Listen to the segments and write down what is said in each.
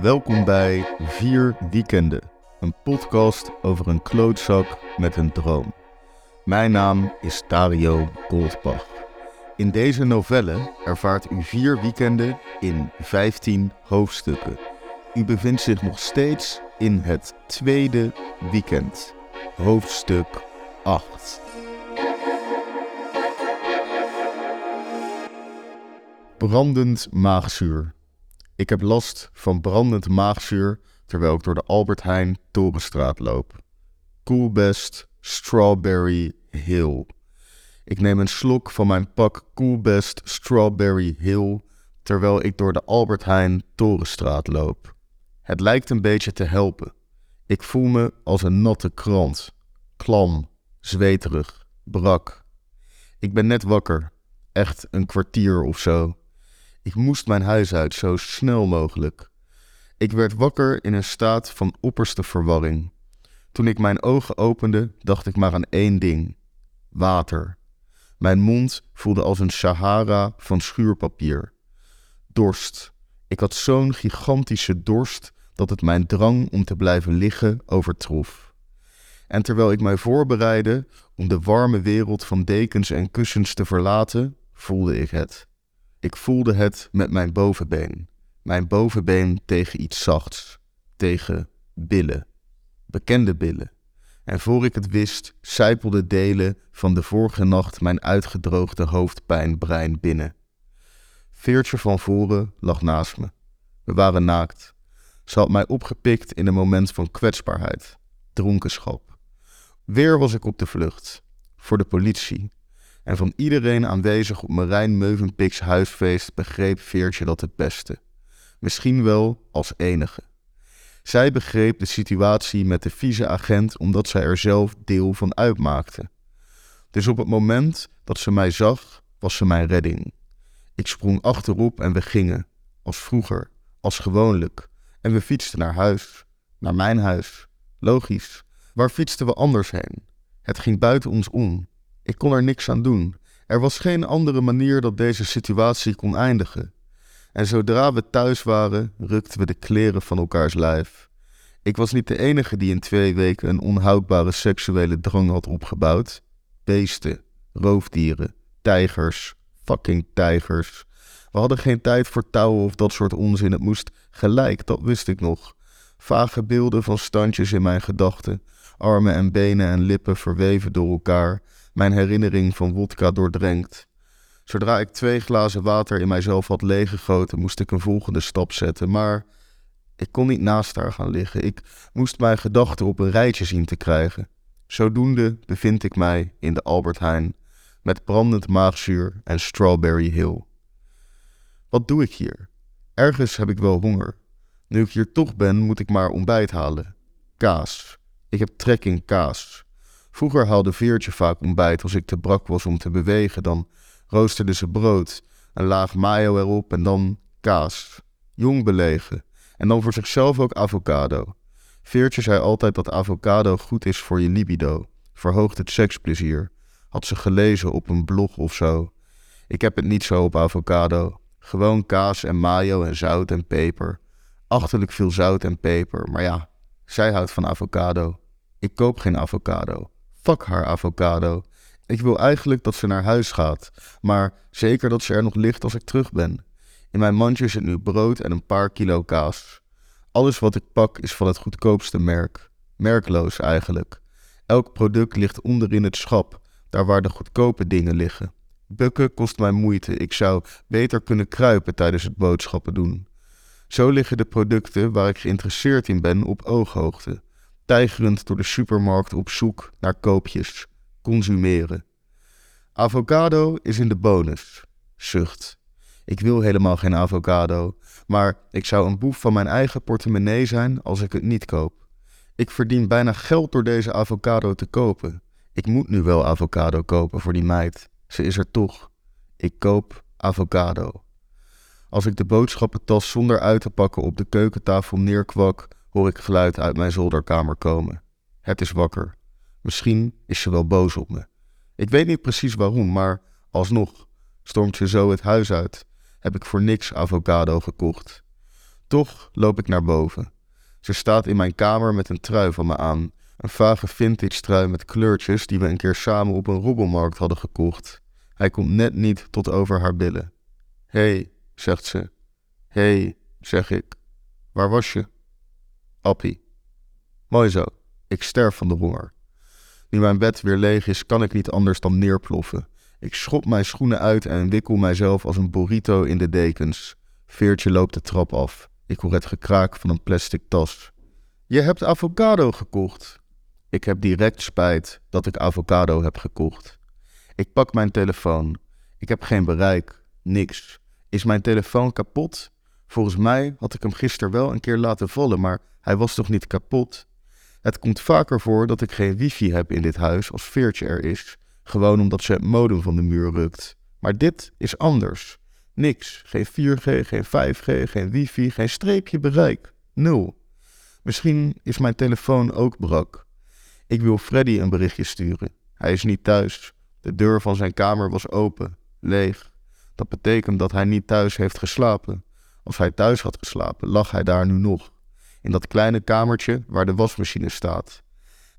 Welkom bij Vier Weekenden, een podcast over een klootzak met een droom. Mijn naam is Dario Goldbach. In deze novelle ervaart u vier weekenden in 15 hoofdstukken. U bevindt zich nog steeds in het tweede weekend, hoofdstuk 8. Brandend maagzuur. Ik heb last van brandend maagzuur terwijl ik door de Albert Heijn Torenstraat loop. Coolbest Strawberry Hill. Ik neem een slok van mijn pak Coolbest Strawberry Hill terwijl ik door de Albert Heijn Torenstraat loop. Het lijkt een beetje te helpen. Ik voel me als een natte krant. Klam, zweterig, brak. Ik ben net wakker. Echt een kwartier of zo. Ik moest mijn huis uit zo snel mogelijk. Ik werd wakker in een staat van opperste verwarring. Toen ik mijn ogen opende, dacht ik maar aan één ding: water. Mijn mond voelde als een Sahara van schuurpapier. Dorst. Ik had zo'n gigantische dorst dat het mijn drang om te blijven liggen overtrof. En terwijl ik mij voorbereidde om de warme wereld van dekens en kussens te verlaten, voelde ik het. Ik voelde het met mijn bovenbeen. Mijn bovenbeen tegen iets zachts. Tegen billen. Bekende billen. En voor ik het wist, sijpelde delen van de vorige nacht mijn uitgedroogde hoofdpijnbrein binnen. Veertje van voren lag naast me. We waren naakt. Ze had mij opgepikt in een moment van kwetsbaarheid, dronkenschap. Weer was ik op de vlucht. Voor de politie, en van iedereen aanwezig op Marijn Meuvenpiks huisfeest begreep Veertje dat het beste. Misschien wel als enige. Zij begreep de situatie met de vice-agent omdat zij er zelf deel van uitmaakte. Dus op het moment dat ze mij zag, was ze mijn redding. Ik sprong achterop en we gingen, als vroeger, als gewoonlijk. En we fietsten naar huis, naar mijn huis. Logisch. Waar fietsten we anders heen? Het ging buiten ons om. Ik kon er niks aan doen. Er was geen andere manier dat deze situatie kon eindigen. En zodra we thuis waren, rukten we de kleren van elkaars lijf. Ik was niet de enige die in twee weken een onhoudbare seksuele drang had opgebouwd. Beesten, roofdieren, tijgers, fucking tijgers. We hadden geen tijd voor touwen of dat soort onzin. Het moest gelijk, dat wist ik nog. Vage beelden van standjes in mijn gedachten, armen en benen en lippen verweven door elkaar mijn herinnering van wodka doordrenkt. Zodra ik twee glazen water in mijzelf had leeggegoten, moest ik een volgende stap zetten, maar ik kon niet naast haar gaan liggen. Ik moest mijn gedachten op een rijtje zien te krijgen. Zodoende bevind ik mij in de Albert Heijn met brandend maagzuur en Strawberry Hill. Wat doe ik hier? Ergens heb ik wel honger. Nu ik hier toch ben, moet ik maar ontbijt halen. Kaas. Ik heb trek in kaas. Vroeger haalde Veertje vaak ontbijt als ik te brak was om te bewegen. Dan roosterde ze brood, een laag mayo erop en dan kaas. Jong belegen. En dan voor zichzelf ook avocado. Veertje zei altijd dat avocado goed is voor je libido. Verhoogt het seksplezier. Had ze gelezen op een blog of zo. Ik heb het niet zo op avocado. Gewoon kaas en mayo en zout en peper. Achterlijk veel zout en peper. Maar ja, zij houdt van avocado. Ik koop geen avocado. Fuck haar avocado. Ik wil eigenlijk dat ze naar huis gaat, maar zeker dat ze er nog ligt als ik terug ben. In mijn mandje zit nu brood en een paar kilo kaas. Alles wat ik pak is van het goedkoopste merk. Merkloos eigenlijk. Elk product ligt onderin het schap, daar waar de goedkope dingen liggen. Bukken kost mij moeite. Ik zou beter kunnen kruipen tijdens het boodschappen doen. Zo liggen de producten waar ik geïnteresseerd in ben op ooghoogte tijgerend door de supermarkt op zoek naar koopjes, consumeren. Avocado is in de bonus. Zucht. Ik wil helemaal geen avocado, maar ik zou een boef van mijn eigen portemonnee zijn als ik het niet koop. Ik verdien bijna geld door deze avocado te kopen. Ik moet nu wel avocado kopen voor die meid. Ze is er toch. Ik koop avocado. Als ik de boodschappentas zonder uit te pakken op de keukentafel neerkwak, hoor ik geluid uit mijn zolderkamer komen. Het is wakker. Misschien is ze wel boos op me. Ik weet niet precies waarom, maar alsnog stormt ze zo het huis uit. Heb ik voor niks avocado gekocht. Toch loop ik naar boven. Ze staat in mijn kamer met een trui van me aan. Een vage vintage trui met kleurtjes die we een keer samen op een robbelmarkt hadden gekocht. Hij komt net niet tot over haar billen. Hé, hey, zegt ze. Hé, hey, zeg ik. Waar was je? Appie. Mooi zo. Ik sterf van de honger. Nu mijn bed weer leeg is, kan ik niet anders dan neerploffen. Ik schop mijn schoenen uit en wikkel mijzelf als een burrito in de dekens. Veertje loopt de trap af. Ik hoor het gekraak van een plastic tas. Je hebt avocado gekocht. Ik heb direct spijt dat ik avocado heb gekocht. Ik pak mijn telefoon. Ik heb geen bereik. Niks. Is mijn telefoon kapot? Volgens mij had ik hem gisteren wel een keer laten vallen, maar hij was toch niet kapot? Het komt vaker voor dat ik geen wifi heb in dit huis als Veertje er is, gewoon omdat ze het modem van de muur rukt. Maar dit is anders. Niks. Geen 4G, geen 5G, geen wifi, geen streepje bereik. Nul. Misschien is mijn telefoon ook brak. Ik wil Freddy een berichtje sturen. Hij is niet thuis. De deur van zijn kamer was open, leeg. Dat betekent dat hij niet thuis heeft geslapen. Als hij thuis had geslapen, lag hij daar nu nog. In dat kleine kamertje waar de wasmachine staat.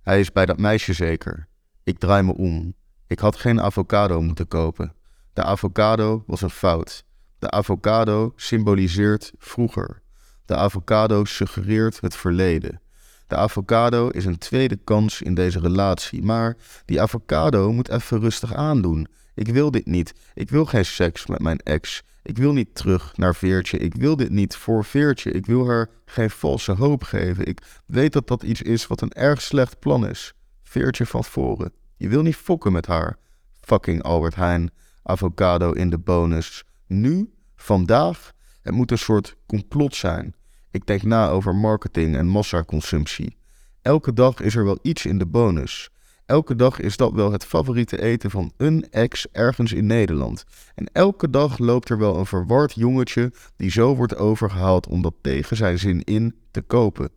Hij is bij dat meisje zeker. Ik draai me om. Ik had geen avocado moeten kopen. De avocado was een fout. De avocado symboliseert vroeger. De avocado suggereert het verleden. De avocado is een tweede kans in deze relatie, maar die avocado moet even rustig aandoen. Ik wil dit niet. Ik wil geen seks met mijn ex. Ik wil niet terug naar Veertje. Ik wil dit niet voor Veertje. Ik wil haar geen valse hoop geven. Ik weet dat dat iets is wat een erg slecht plan is. Veertje van voren. Je wil niet fokken met haar. Fucking Albert Heijn. Avocado in de bonus. Nu? Vandaag? Het moet een soort complot zijn. Ik denk na over marketing en massaconsumptie. Elke dag is er wel iets in de bonus. Elke dag is dat wel het favoriete eten van een ex ergens in Nederland. En elke dag loopt er wel een verward jongetje die zo wordt overgehaald om dat tegen zijn zin in te kopen.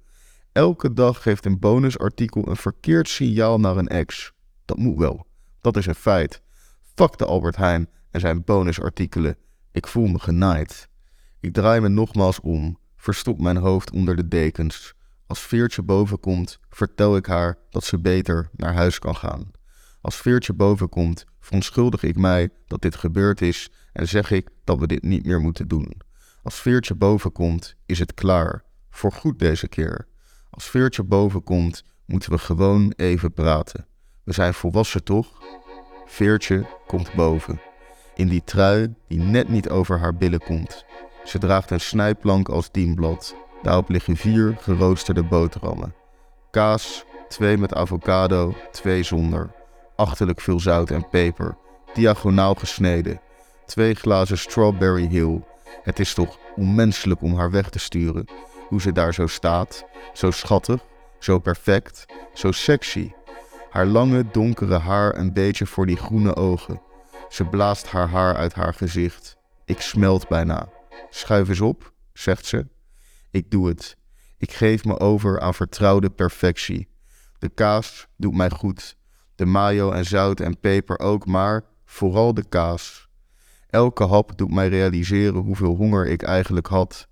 Elke dag geeft een bonusartikel een verkeerd signaal naar een ex. Dat moet wel. Dat is een feit. Fuck de Albert Heijn en zijn bonusartikelen. Ik voel me genaaid. Ik draai me nogmaals om, verstop mijn hoofd onder de dekens. Als Veertje boven komt, vertel ik haar dat ze beter naar huis kan gaan. Als Veertje boven komt, verontschuldig ik mij dat dit gebeurd is en zeg ik dat we dit niet meer moeten doen. Als Veertje boven komt, is het klaar. Voor goed deze keer. Als Veertje boven komt, moeten we gewoon even praten. We zijn volwassen toch? Veertje komt boven. In die trui die net niet over haar billen komt. Ze draagt een snijplank als dienblad. Daarop liggen vier geroosterde boterhammen. Kaas, twee met avocado, twee zonder. Achterlijk veel zout en peper. Diagonaal gesneden. Twee glazen strawberry hill. Het is toch onmenselijk om haar weg te sturen. Hoe ze daar zo staat. Zo schattig. Zo perfect. Zo sexy. Haar lange donkere haar een beetje voor die groene ogen. Ze blaast haar haar uit haar gezicht. Ik smelt bijna. Schuif eens op, zegt ze. Ik doe het. Ik geef me over aan vertrouwde perfectie. De kaas doet mij goed. De mayo en zout en peper ook, maar vooral de kaas. Elke hap doet mij realiseren hoeveel honger ik eigenlijk had.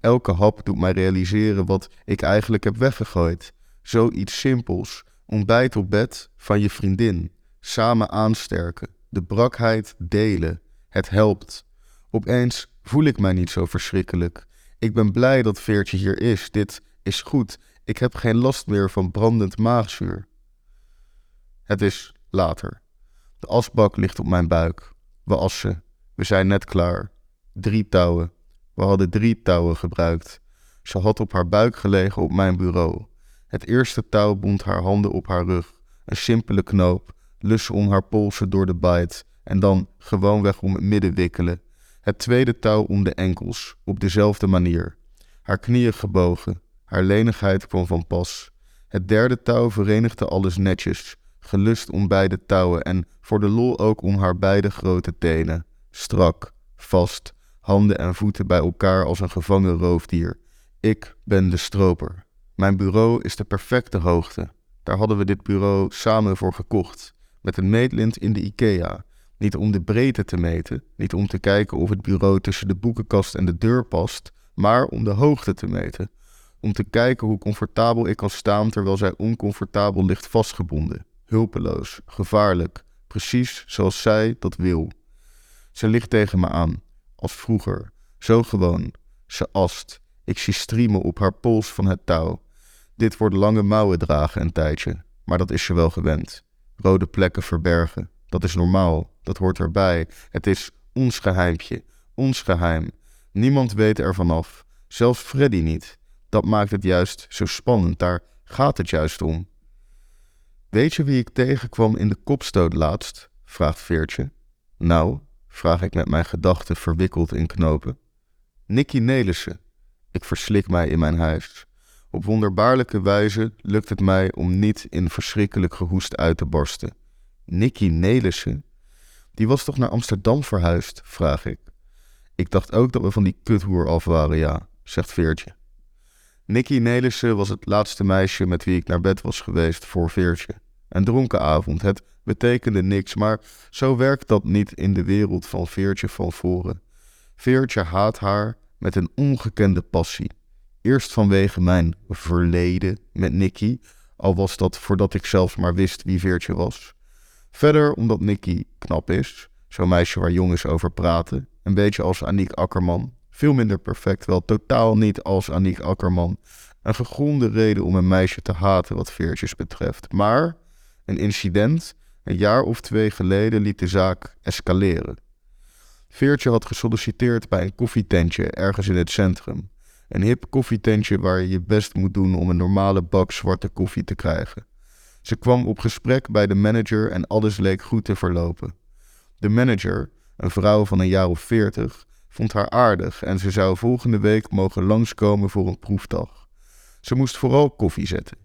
Elke hap doet mij realiseren wat ik eigenlijk heb weggegooid. Zoiets simpels. Ontbijt op bed van je vriendin. Samen aansterken. De brakheid delen. Het helpt. Opeens voel ik mij niet zo verschrikkelijk. Ik ben blij dat Veertje hier is. Dit is goed. Ik heb geen last meer van brandend maagzuur. Het is later. De asbak ligt op mijn buik. We assen. We zijn net klaar. Drie touwen. We hadden drie touwen gebruikt. Ze had op haar buik gelegen op mijn bureau. Het eerste touw bond haar handen op haar rug. Een simpele knoop. Lussen om haar polsen door de bite. En dan gewoonweg om het midden wikkelen. Het tweede touw om de enkels, op dezelfde manier. Haar knieën gebogen, haar lenigheid kwam van pas. Het derde touw verenigde alles netjes, gelust om beide touwen en voor de lol ook om haar beide grote tenen. Strak, vast, handen en voeten bij elkaar als een gevangen roofdier. Ik ben de stroper. Mijn bureau is de perfecte hoogte. Daar hadden we dit bureau samen voor gekocht, met een meetlint in de IKEA. Niet om de breedte te meten, niet om te kijken of het bureau tussen de boekenkast en de deur past, maar om de hoogte te meten. Om te kijken hoe comfortabel ik kan staan terwijl zij oncomfortabel ligt vastgebonden. Hulpeloos, gevaarlijk, precies zoals zij dat wil. Ze ligt tegen me aan, als vroeger, zo gewoon. Ze ast. Ik zie striemen op haar pols van het touw. Dit wordt lange mouwen dragen een tijdje, maar dat is ze wel gewend. Rode plekken verbergen, dat is normaal, dat hoort erbij. Het is ons geheimpje, ons geheim. Niemand weet er vanaf, zelfs Freddy niet. Dat maakt het juist zo spannend, daar gaat het juist om. Weet je wie ik tegenkwam in de kopstoot laatst? vraagt Veertje. Nou, vraag ik met mijn gedachten verwikkeld in knopen. Nicky Nelissen. Ik verslik mij in mijn huis. Op wonderbaarlijke wijze lukt het mij om niet in verschrikkelijk gehoest uit te barsten. Nicky Nelissen? Die was toch naar Amsterdam verhuisd, vraag ik. Ik dacht ook dat we van die kuthoer af waren, ja, zegt Veertje. Nicky Nelissen was het laatste meisje met wie ik naar bed was geweest voor Veertje. Een dronken avond, het betekende niks, maar zo werkt dat niet in de wereld van Veertje van voren. Veertje haat haar met een ongekende passie. Eerst vanwege mijn verleden met Nicky, al was dat voordat ik zelfs maar wist wie Veertje was. Verder omdat Nicky knap is, zo'n meisje waar jongens over praten, een beetje als Aniek Akkerman. Veel minder perfect, wel totaal niet als Aniek Akkerman. Een gegronde reden om een meisje te haten wat veertjes betreft. Maar een incident, een jaar of twee geleden, liet de zaak escaleren. Veertje had gesolliciteerd bij een koffietentje ergens in het centrum. Een hip koffietentje waar je je best moet doen om een normale bak zwarte koffie te krijgen. Ze kwam op gesprek bij de manager en alles leek goed te verlopen. De manager, een vrouw van een jaar of veertig, vond haar aardig en ze zou volgende week mogen langskomen voor een proefdag. Ze moest vooral koffie zetten.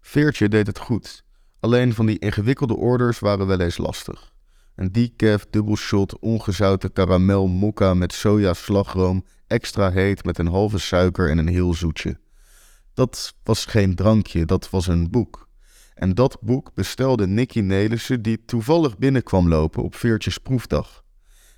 Veertje deed het goed, alleen van die ingewikkelde orders waren wel eens lastig. Een decaf dubbelshot ongezouten karamel mokka met soja slagroom, extra heet met een halve suiker en een heel zoetje. Dat was geen drankje, dat was een boek. En dat boek bestelde Nicky Nelissen die toevallig binnenkwam lopen op Veertjes proefdag.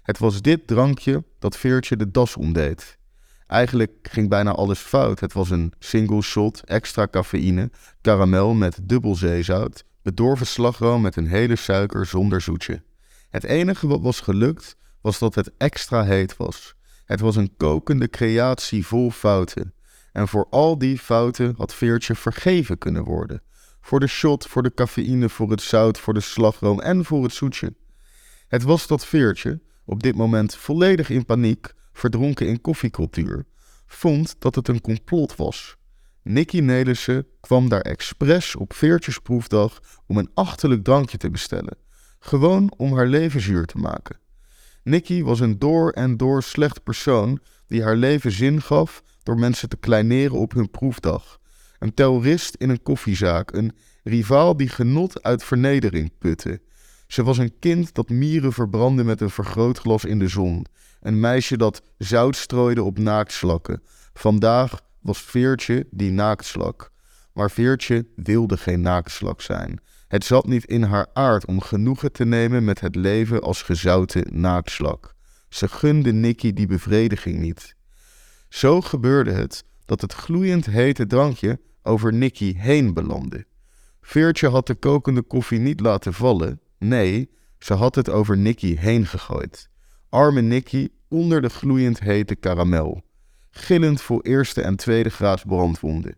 Het was dit drankje dat Veertje de das omdeed. Eigenlijk ging bijna alles fout. Het was een single shot, extra cafeïne, karamel met dubbel zeezout, bedorven slagroom met een hele suiker zonder zoetje. Het enige wat was gelukt was dat het extra heet was. Het was een kokende creatie vol fouten. En voor al die fouten had Veertje vergeven kunnen worden. Voor de shot, voor de cafeïne, voor het zout, voor de slagroom en voor het zoetje. Het was dat Veertje, op dit moment volledig in paniek, verdronken in koffiecultuur, vond dat het een complot was. Nicky Nelissen kwam daar expres op Veertjes proefdag om een achterlijk drankje te bestellen. Gewoon om haar leven zuur te maken. Nicky was een door en door slecht persoon die haar leven zin gaf door mensen te kleineren op hun proefdag. Een terrorist in een koffiezaak, een rivaal die genot uit vernedering putte. Ze was een kind dat mieren verbrandde met een vergrootglas in de zon. Een meisje dat zout strooide op naaktslakken. Vandaag was Veertje die naaktslak. Maar Veertje wilde geen naaktslak zijn. Het zat niet in haar aard om genoegen te nemen met het leven als gezouten naaktslak. Ze gunde Nicky die bevrediging niet. Zo gebeurde het dat het gloeiend hete drankje over Nicky heen belandde. Veertje had de kokende koffie niet laten vallen. Nee, ze had het over Nicky heen gegooid. Arme Nicky onder de gloeiend hete karamel. Gillend voor eerste en tweede graads brandwonden.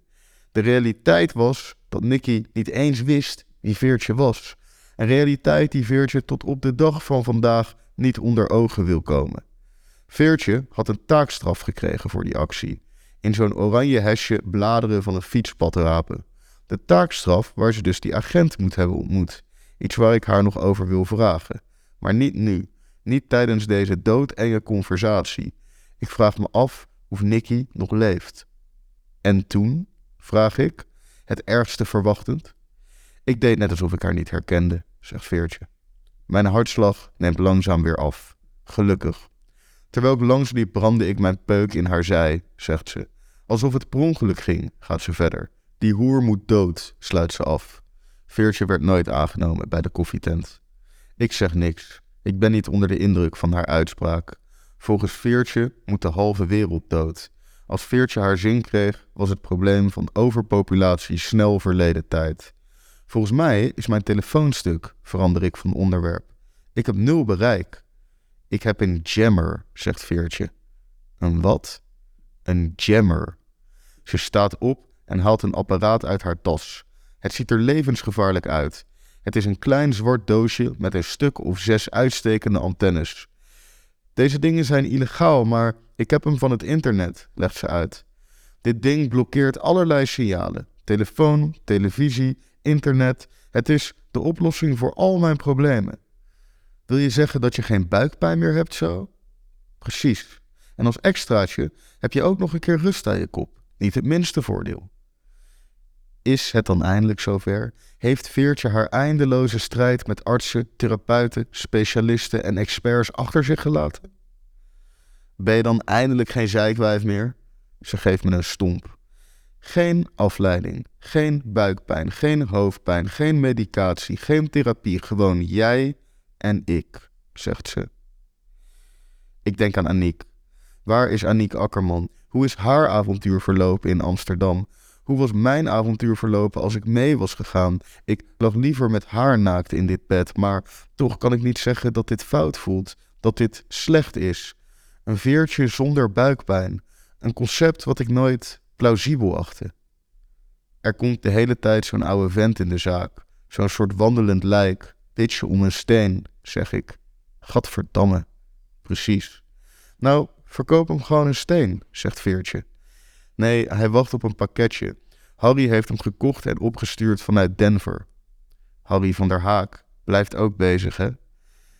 De realiteit was dat Nicky niet eens wist wie Veertje was. Een realiteit die Veertje tot op de dag van vandaag niet onder ogen wil komen. Veertje had een taakstraf gekregen voor die actie. In zo'n oranje hesje bladeren van een fietspad rapen. De taakstraf waar ze dus die agent moet hebben ontmoet. Iets waar ik haar nog over wil vragen. Maar niet nu. Niet tijdens deze doodenge conversatie. Ik vraag me af of Nicky nog leeft. En toen? vraag ik, het ergste verwachtend. Ik deed net alsof ik haar niet herkende, zegt Veertje. Mijn hartslag neemt langzaam weer af. Gelukkig. Terwijl ik langs liep, brandde ik mijn peuk in haar zij, zegt ze. Alsof het per ongeluk ging, gaat ze verder. Die hoer moet dood, sluit ze af. Veertje werd nooit aangenomen bij de koffietent. Ik zeg niks. Ik ben niet onder de indruk van haar uitspraak. Volgens Veertje moet de halve wereld dood. Als Veertje haar zin kreeg, was het probleem van overpopulatie snel verleden tijd. Volgens mij is mijn telefoonstuk, verander ik van onderwerp. Ik heb nul bereik. Ik heb een jammer, zegt Veertje. Een wat? Een jammer. Ze staat op en haalt een apparaat uit haar tas. Het ziet er levensgevaarlijk uit. Het is een klein zwart doosje met een stuk of zes uitstekende antennes. Deze dingen zijn illegaal, maar ik heb hem van het internet, legt ze uit. Dit ding blokkeert allerlei signalen: telefoon, televisie, internet. Het is de oplossing voor al mijn problemen. Wil je zeggen dat je geen buikpijn meer hebt zo? Precies. En als extraatje heb je ook nog een keer rust aan je kop. Niet het minste voordeel. Is het dan eindelijk zover? Heeft Veertje haar eindeloze strijd met artsen, therapeuten, specialisten en experts achter zich gelaten? Ben je dan eindelijk geen zeikwijf meer? Ze geeft me een stomp. Geen afleiding, geen buikpijn, geen hoofdpijn, geen medicatie, geen therapie. Gewoon jij en ik, zegt ze. Ik denk aan Aniek. Waar is Aniek Akkerman? Hoe is haar avontuur verlopen in Amsterdam? Hoe was mijn avontuur verlopen als ik mee was gegaan? Ik lag liever met haar naakt in dit bed, maar toch kan ik niet zeggen dat dit fout voelt, dat dit slecht is. Een veertje zonder buikpijn. Een concept wat ik nooit plausibel achtte. Er komt de hele tijd zo'n oude vent in de zaak. Zo'n soort wandelend lijk. Pitje om een steen, zeg ik. Gadverdamme. Precies. Nou, verkoop hem gewoon een steen, zegt Veertje. Nee, hij wacht op een pakketje. Harry heeft hem gekocht en opgestuurd vanuit Denver. Harry van der Haak blijft ook bezig, hè?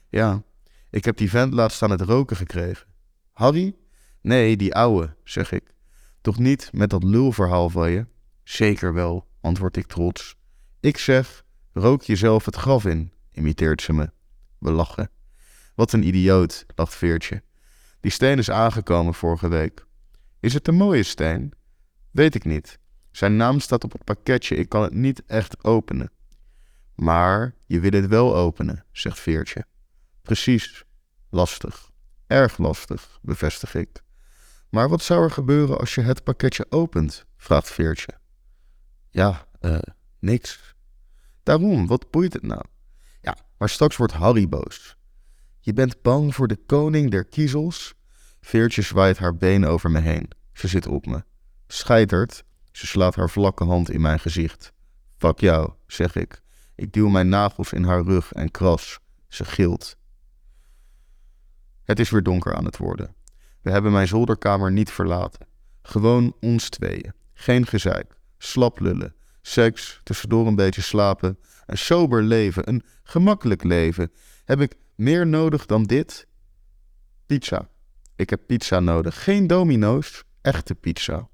Ja, ik heb die vent laatst aan het roken gekregen. Harry? Nee, die ouwe, zeg ik. Toch niet met dat lulverhaal van je? Zeker wel, antwoord ik trots. Ik zeg, rook jezelf het graf in, imiteert ze me. We lachen. Wat een idioot, lacht Veertje. Die steen is aangekomen vorige week. Is het een mooie steen? Weet ik niet. Zijn naam staat op het pakketje, ik kan het niet echt openen. Maar je wil het wel openen, zegt Veertje. Precies. Lastig. Erg lastig, bevestig ik. Maar wat zou er gebeuren als je het pakketje opent? vraagt Veertje. Ja, eh, niks. Daarom, wat boeit het nou? Ja, maar straks wordt Harry boos. Je bent bang voor de koning der kiezels? Veertje zwaait haar been over me heen. Ze zit op me. Scheitert. Ze slaat haar vlakke hand in mijn gezicht. Fuck jou, zeg ik. Ik duw mijn nagels in haar rug en kras. Ze gilt. Het is weer donker aan het worden. We hebben mijn zolderkamer niet verlaten. Gewoon ons tweeën. Geen gezeik. Slap lullen. Seks, tussendoor een beetje slapen. Een sober leven, een gemakkelijk leven. Heb ik meer nodig dan dit? Pizza. Ik heb pizza nodig. Geen domino's, echte pizza.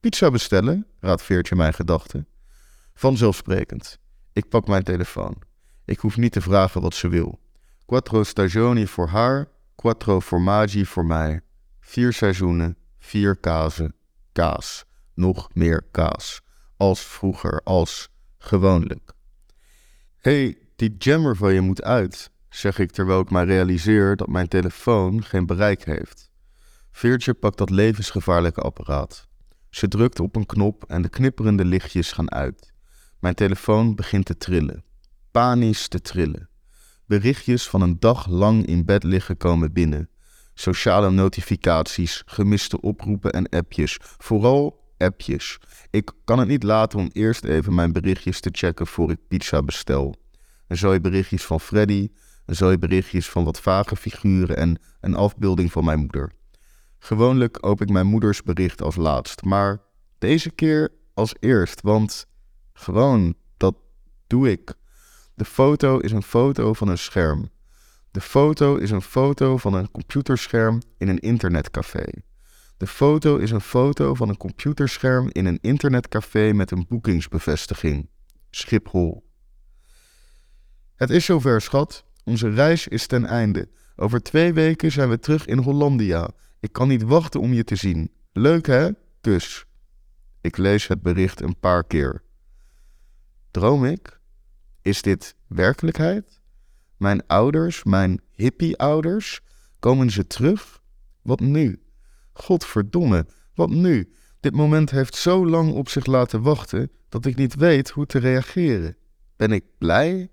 Pizza bestellen, raadt Veertje mijn gedachten. Vanzelfsprekend. Ik pak mijn telefoon. Ik hoef niet te vragen wat ze wil. Quattro stagioni voor haar, quattro formaggi voor mij. Vier seizoenen, vier kazen, kaas. Nog meer kaas. Als vroeger, als gewoonlijk. Hé, hey, die jammer van je moet uit, zeg ik terwijl ik mij realiseer dat mijn telefoon geen bereik heeft. Veertje pakt dat levensgevaarlijke apparaat. Ze drukt op een knop en de knipperende lichtjes gaan uit. Mijn telefoon begint te trillen. Panisch te trillen. Berichtjes van een dag lang in bed liggen komen binnen. Sociale notificaties, gemiste oproepen en appjes. Vooral appjes. Ik kan het niet laten om eerst even mijn berichtjes te checken voor ik pizza bestel. Een zooi berichtjes van Freddy, zooi berichtjes van wat vage figuren en een afbeelding van mijn moeder. Gewoonlijk open ik mijn moeders bericht als laatst, maar deze keer als eerst, want gewoon, dat doe ik. De foto is een foto van een scherm. De foto is een foto van een computerscherm in een internetcafé. De foto is een foto van een computerscherm in een internetcafé met een boekingsbevestiging. Schiphol. Het is zover, schat. Onze reis is ten einde. Over twee weken zijn we terug in Hollandia. Ik kan niet wachten om je te zien. Leuk hè? Kus. Ik lees het bericht een paar keer. Droom ik? Is dit werkelijkheid? Mijn ouders, mijn hippie-ouders, komen ze terug? Wat nu? Godverdomme, Wat nu? Dit moment heeft zo lang op zich laten wachten dat ik niet weet hoe te reageren. Ben ik blij?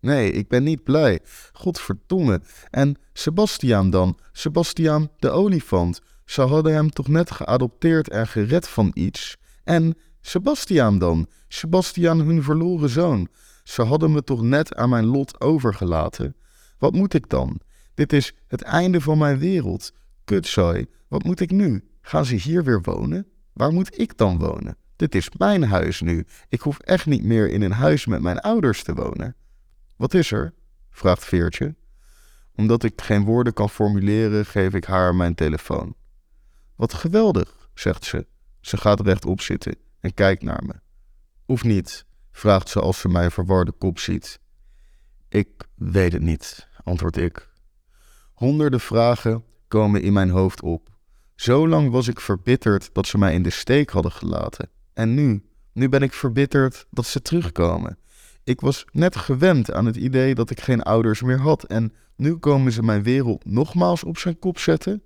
Nee, ik ben niet blij. Godverdomme. En Sebastiaan dan? Sebastiaan de olifant. Ze hadden hem toch net geadopteerd en gered van iets. En Sebastiaan dan? Sebastiaan hun verloren zoon. Ze hadden me toch net aan mijn lot overgelaten. Wat moet ik dan? Dit is het einde van mijn wereld. Kutzooi, wat moet ik nu? Gaan ze hier weer wonen? Waar moet ik dan wonen? Dit is mijn huis nu. Ik hoef echt niet meer in een huis met mijn ouders te wonen. Wat is er? vraagt Veertje. Omdat ik geen woorden kan formuleren, geef ik haar mijn telefoon. Wat geweldig, zegt ze. Ze gaat rechtop zitten en kijkt naar me. Of niet? vraagt ze als ze mijn verwarde kop ziet. Ik weet het niet, antwoord ik. Honderden vragen komen in mijn hoofd op. Zo lang was ik verbitterd dat ze mij in de steek hadden gelaten. En nu, nu ben ik verbitterd dat ze terugkomen. Ik was net gewend aan het idee dat ik geen ouders meer had en nu komen ze mijn wereld nogmaals op zijn kop zetten.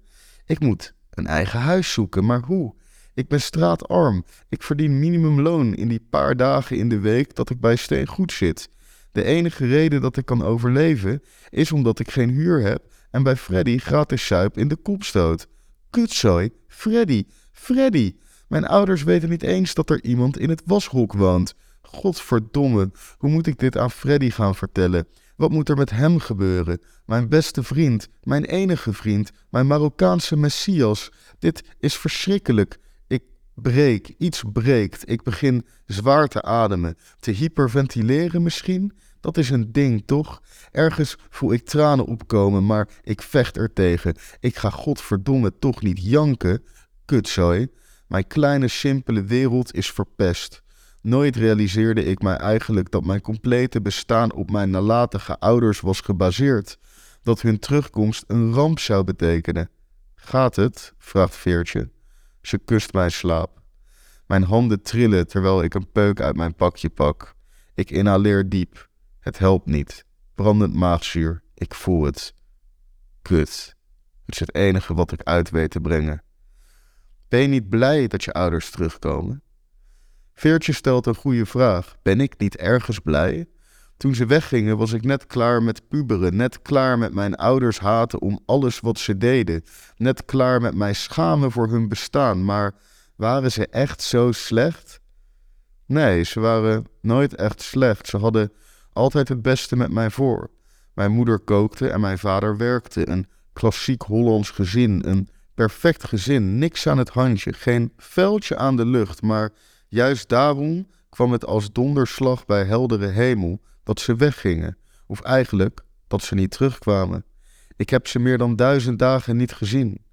Ik moet een eigen huis zoeken, maar hoe? Ik ben straatarm. Ik verdien minimumloon in die paar dagen in de week dat ik bij Steen goed zit. De enige reden dat ik kan overleven is omdat ik geen huur heb en bij Freddy gratis suip in de kop stoot. Kutzooi, Freddy, Freddy. Mijn ouders weten niet eens dat er iemand in het washok woont. Godverdomme, hoe moet ik dit aan Freddy gaan vertellen? Wat moet er met hem gebeuren? Mijn beste vriend, mijn enige vriend, mijn Marokkaanse Messias. Dit is verschrikkelijk. Ik breek, iets breekt. Ik begin zwaar te ademen, te hyperventileren misschien. Dat is een ding, toch? Ergens voel ik tranen opkomen, maar ik vecht er tegen. Ik ga godverdomme toch niet janken. Kutzooi. Mijn kleine, simpele wereld is verpest. Nooit realiseerde ik mij eigenlijk dat mijn complete bestaan op mijn nalatige ouders was gebaseerd. Dat hun terugkomst een ramp zou betekenen. Gaat het? vraagt Veertje. Ze kust mijn slaap. Mijn handen trillen terwijl ik een peuk uit mijn pakje pak. Ik inhaleer diep. Het helpt niet. Brandend maagzuur. Ik voel het. Kut. Het is het enige wat ik uit weet te brengen. Ben je niet blij dat je ouders terugkomen? Veertje stelt een goede vraag. Ben ik niet ergens blij? Toen ze weggingen was ik net klaar met puberen, net klaar met mijn ouders haten om alles wat ze deden, net klaar met mij schamen voor hun bestaan, maar waren ze echt zo slecht? Nee, ze waren nooit echt slecht. Ze hadden altijd het beste met mij voor. Mijn moeder kookte en mijn vader werkte. Een klassiek Hollands gezin, een perfect gezin, niks aan het handje, geen vuiltje aan de lucht, maar juist daarom kwam het als donderslag bij heldere hemel dat ze weggingen, of eigenlijk dat ze niet terugkwamen. Ik heb ze meer dan duizend dagen niet gezien.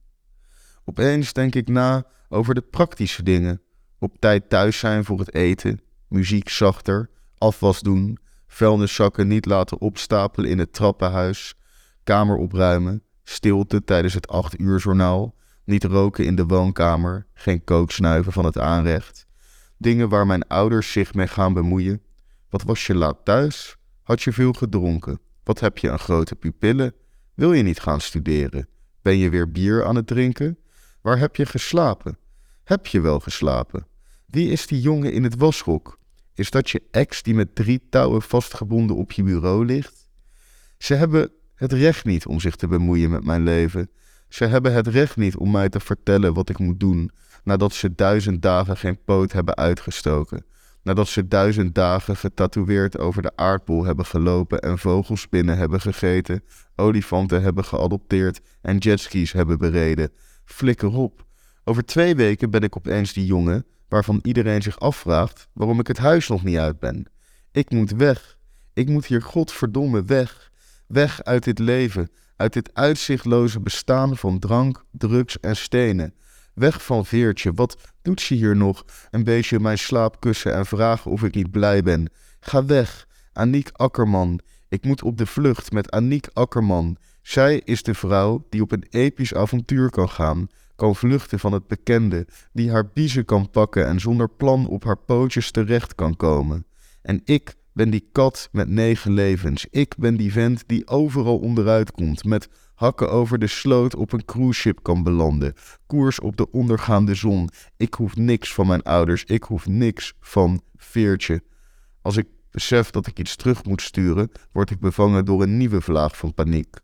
Opeens denk ik na over de praktische dingen. Op tijd thuis zijn voor het eten, muziek zachter, afwas doen, vuilniszakken niet laten opstapelen in het trappenhuis, kamer opruimen, stilte tijdens het acht uur journaal, niet roken in de woonkamer, geen kooksnuiven van het aanrecht. Dingen waar mijn ouders zich mee gaan bemoeien. Wat was je laat thuis? Had je veel gedronken? Wat heb je een grote pupillen? Wil je niet gaan studeren? Ben je weer bier aan het drinken? Waar heb je geslapen? Heb je wel geslapen? Wie is die jongen in het washok? Is dat je ex die met drie touwen vastgebonden op je bureau ligt? Ze hebben het recht niet om zich te bemoeien met mijn leven. Ze hebben het recht niet om mij te vertellen wat ik moet doen, nadat ze duizend dagen geen poot hebben uitgestoken. Nadat ze duizend dagen getatoeëerd over de aardbol hebben gelopen en vogelspinnen hebben gegeten, olifanten hebben geadopteerd en jetskis hebben bereden. Flikker op. Over twee weken ben ik opeens die jongen waarvan iedereen zich afvraagt waarom ik het huis nog niet uit ben. Ik moet weg. Ik moet hier godverdomme weg. Weg uit dit leven, uit dit uitzichtloze bestaan van drank, drugs en stenen. Weg van Veertje, wat doet ze hier nog? Een beetje mijn slaap kussen en vragen of ik niet blij ben. Ga weg, Aniek Akkerman. Ik moet op de vlucht met Aniek Akkerman. Zij is de vrouw die op een episch avontuur kan gaan, kan vluchten van het bekende, die haar biezen kan pakken en zonder plan op haar pootjes terecht kan komen. En ik ben die kat met negen levens. Ik ben die vent die overal onderuit komt. Met hakken over de sloot op een cruiseschip kan belanden. Koers op de ondergaande zon. Ik hoef niks van mijn ouders. Ik hoef niks van Veertje. Als ik besef dat ik iets terug moet sturen, word ik bevangen door een nieuwe vlaag van paniek.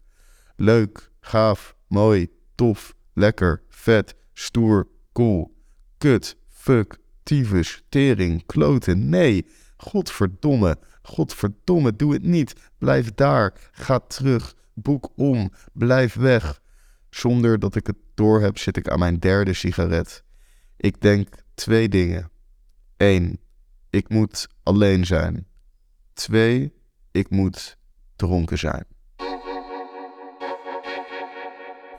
Leuk, gaaf, mooi, tof, lekker, vet, stoer, cool. Kut, fuck, tyfus, tering, kloten. Nee, godverdomme, godverdomme, doe het niet. Blijf daar, ga terug, boek om, blijf weg. Zonder dat ik het doorheb, zit ik aan mijn derde sigaret. Ik denk twee dingen. Eén, ik moet alleen zijn. Twee, ik moet dronken zijn.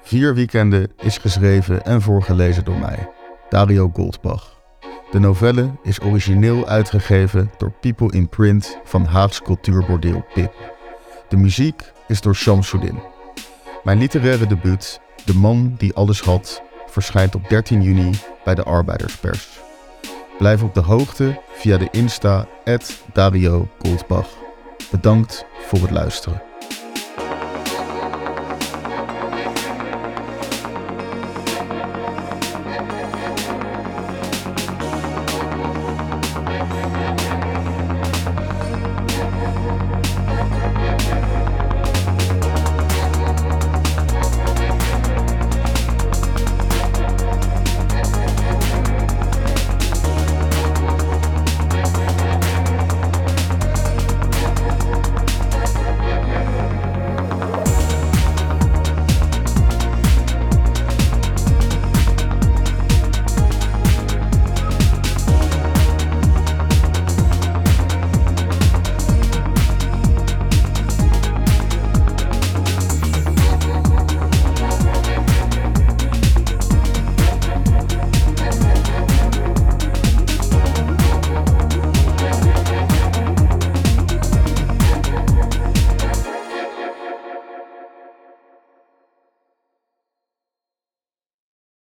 Vier weekenden is geschreven en voorgelezen door mij, Dario Goldbach. De novelle is origineel uitgegeven door People in Print van Haags cultuurbordeel Pip. De muziek is door Shamsuddin. Mijn literaire debuut, De man die alles had, verschijnt op 13 juni bij de Arbeiderspers. Blijf op de hoogte via de Insta Dario Goldbach. Bedankt voor het luisteren.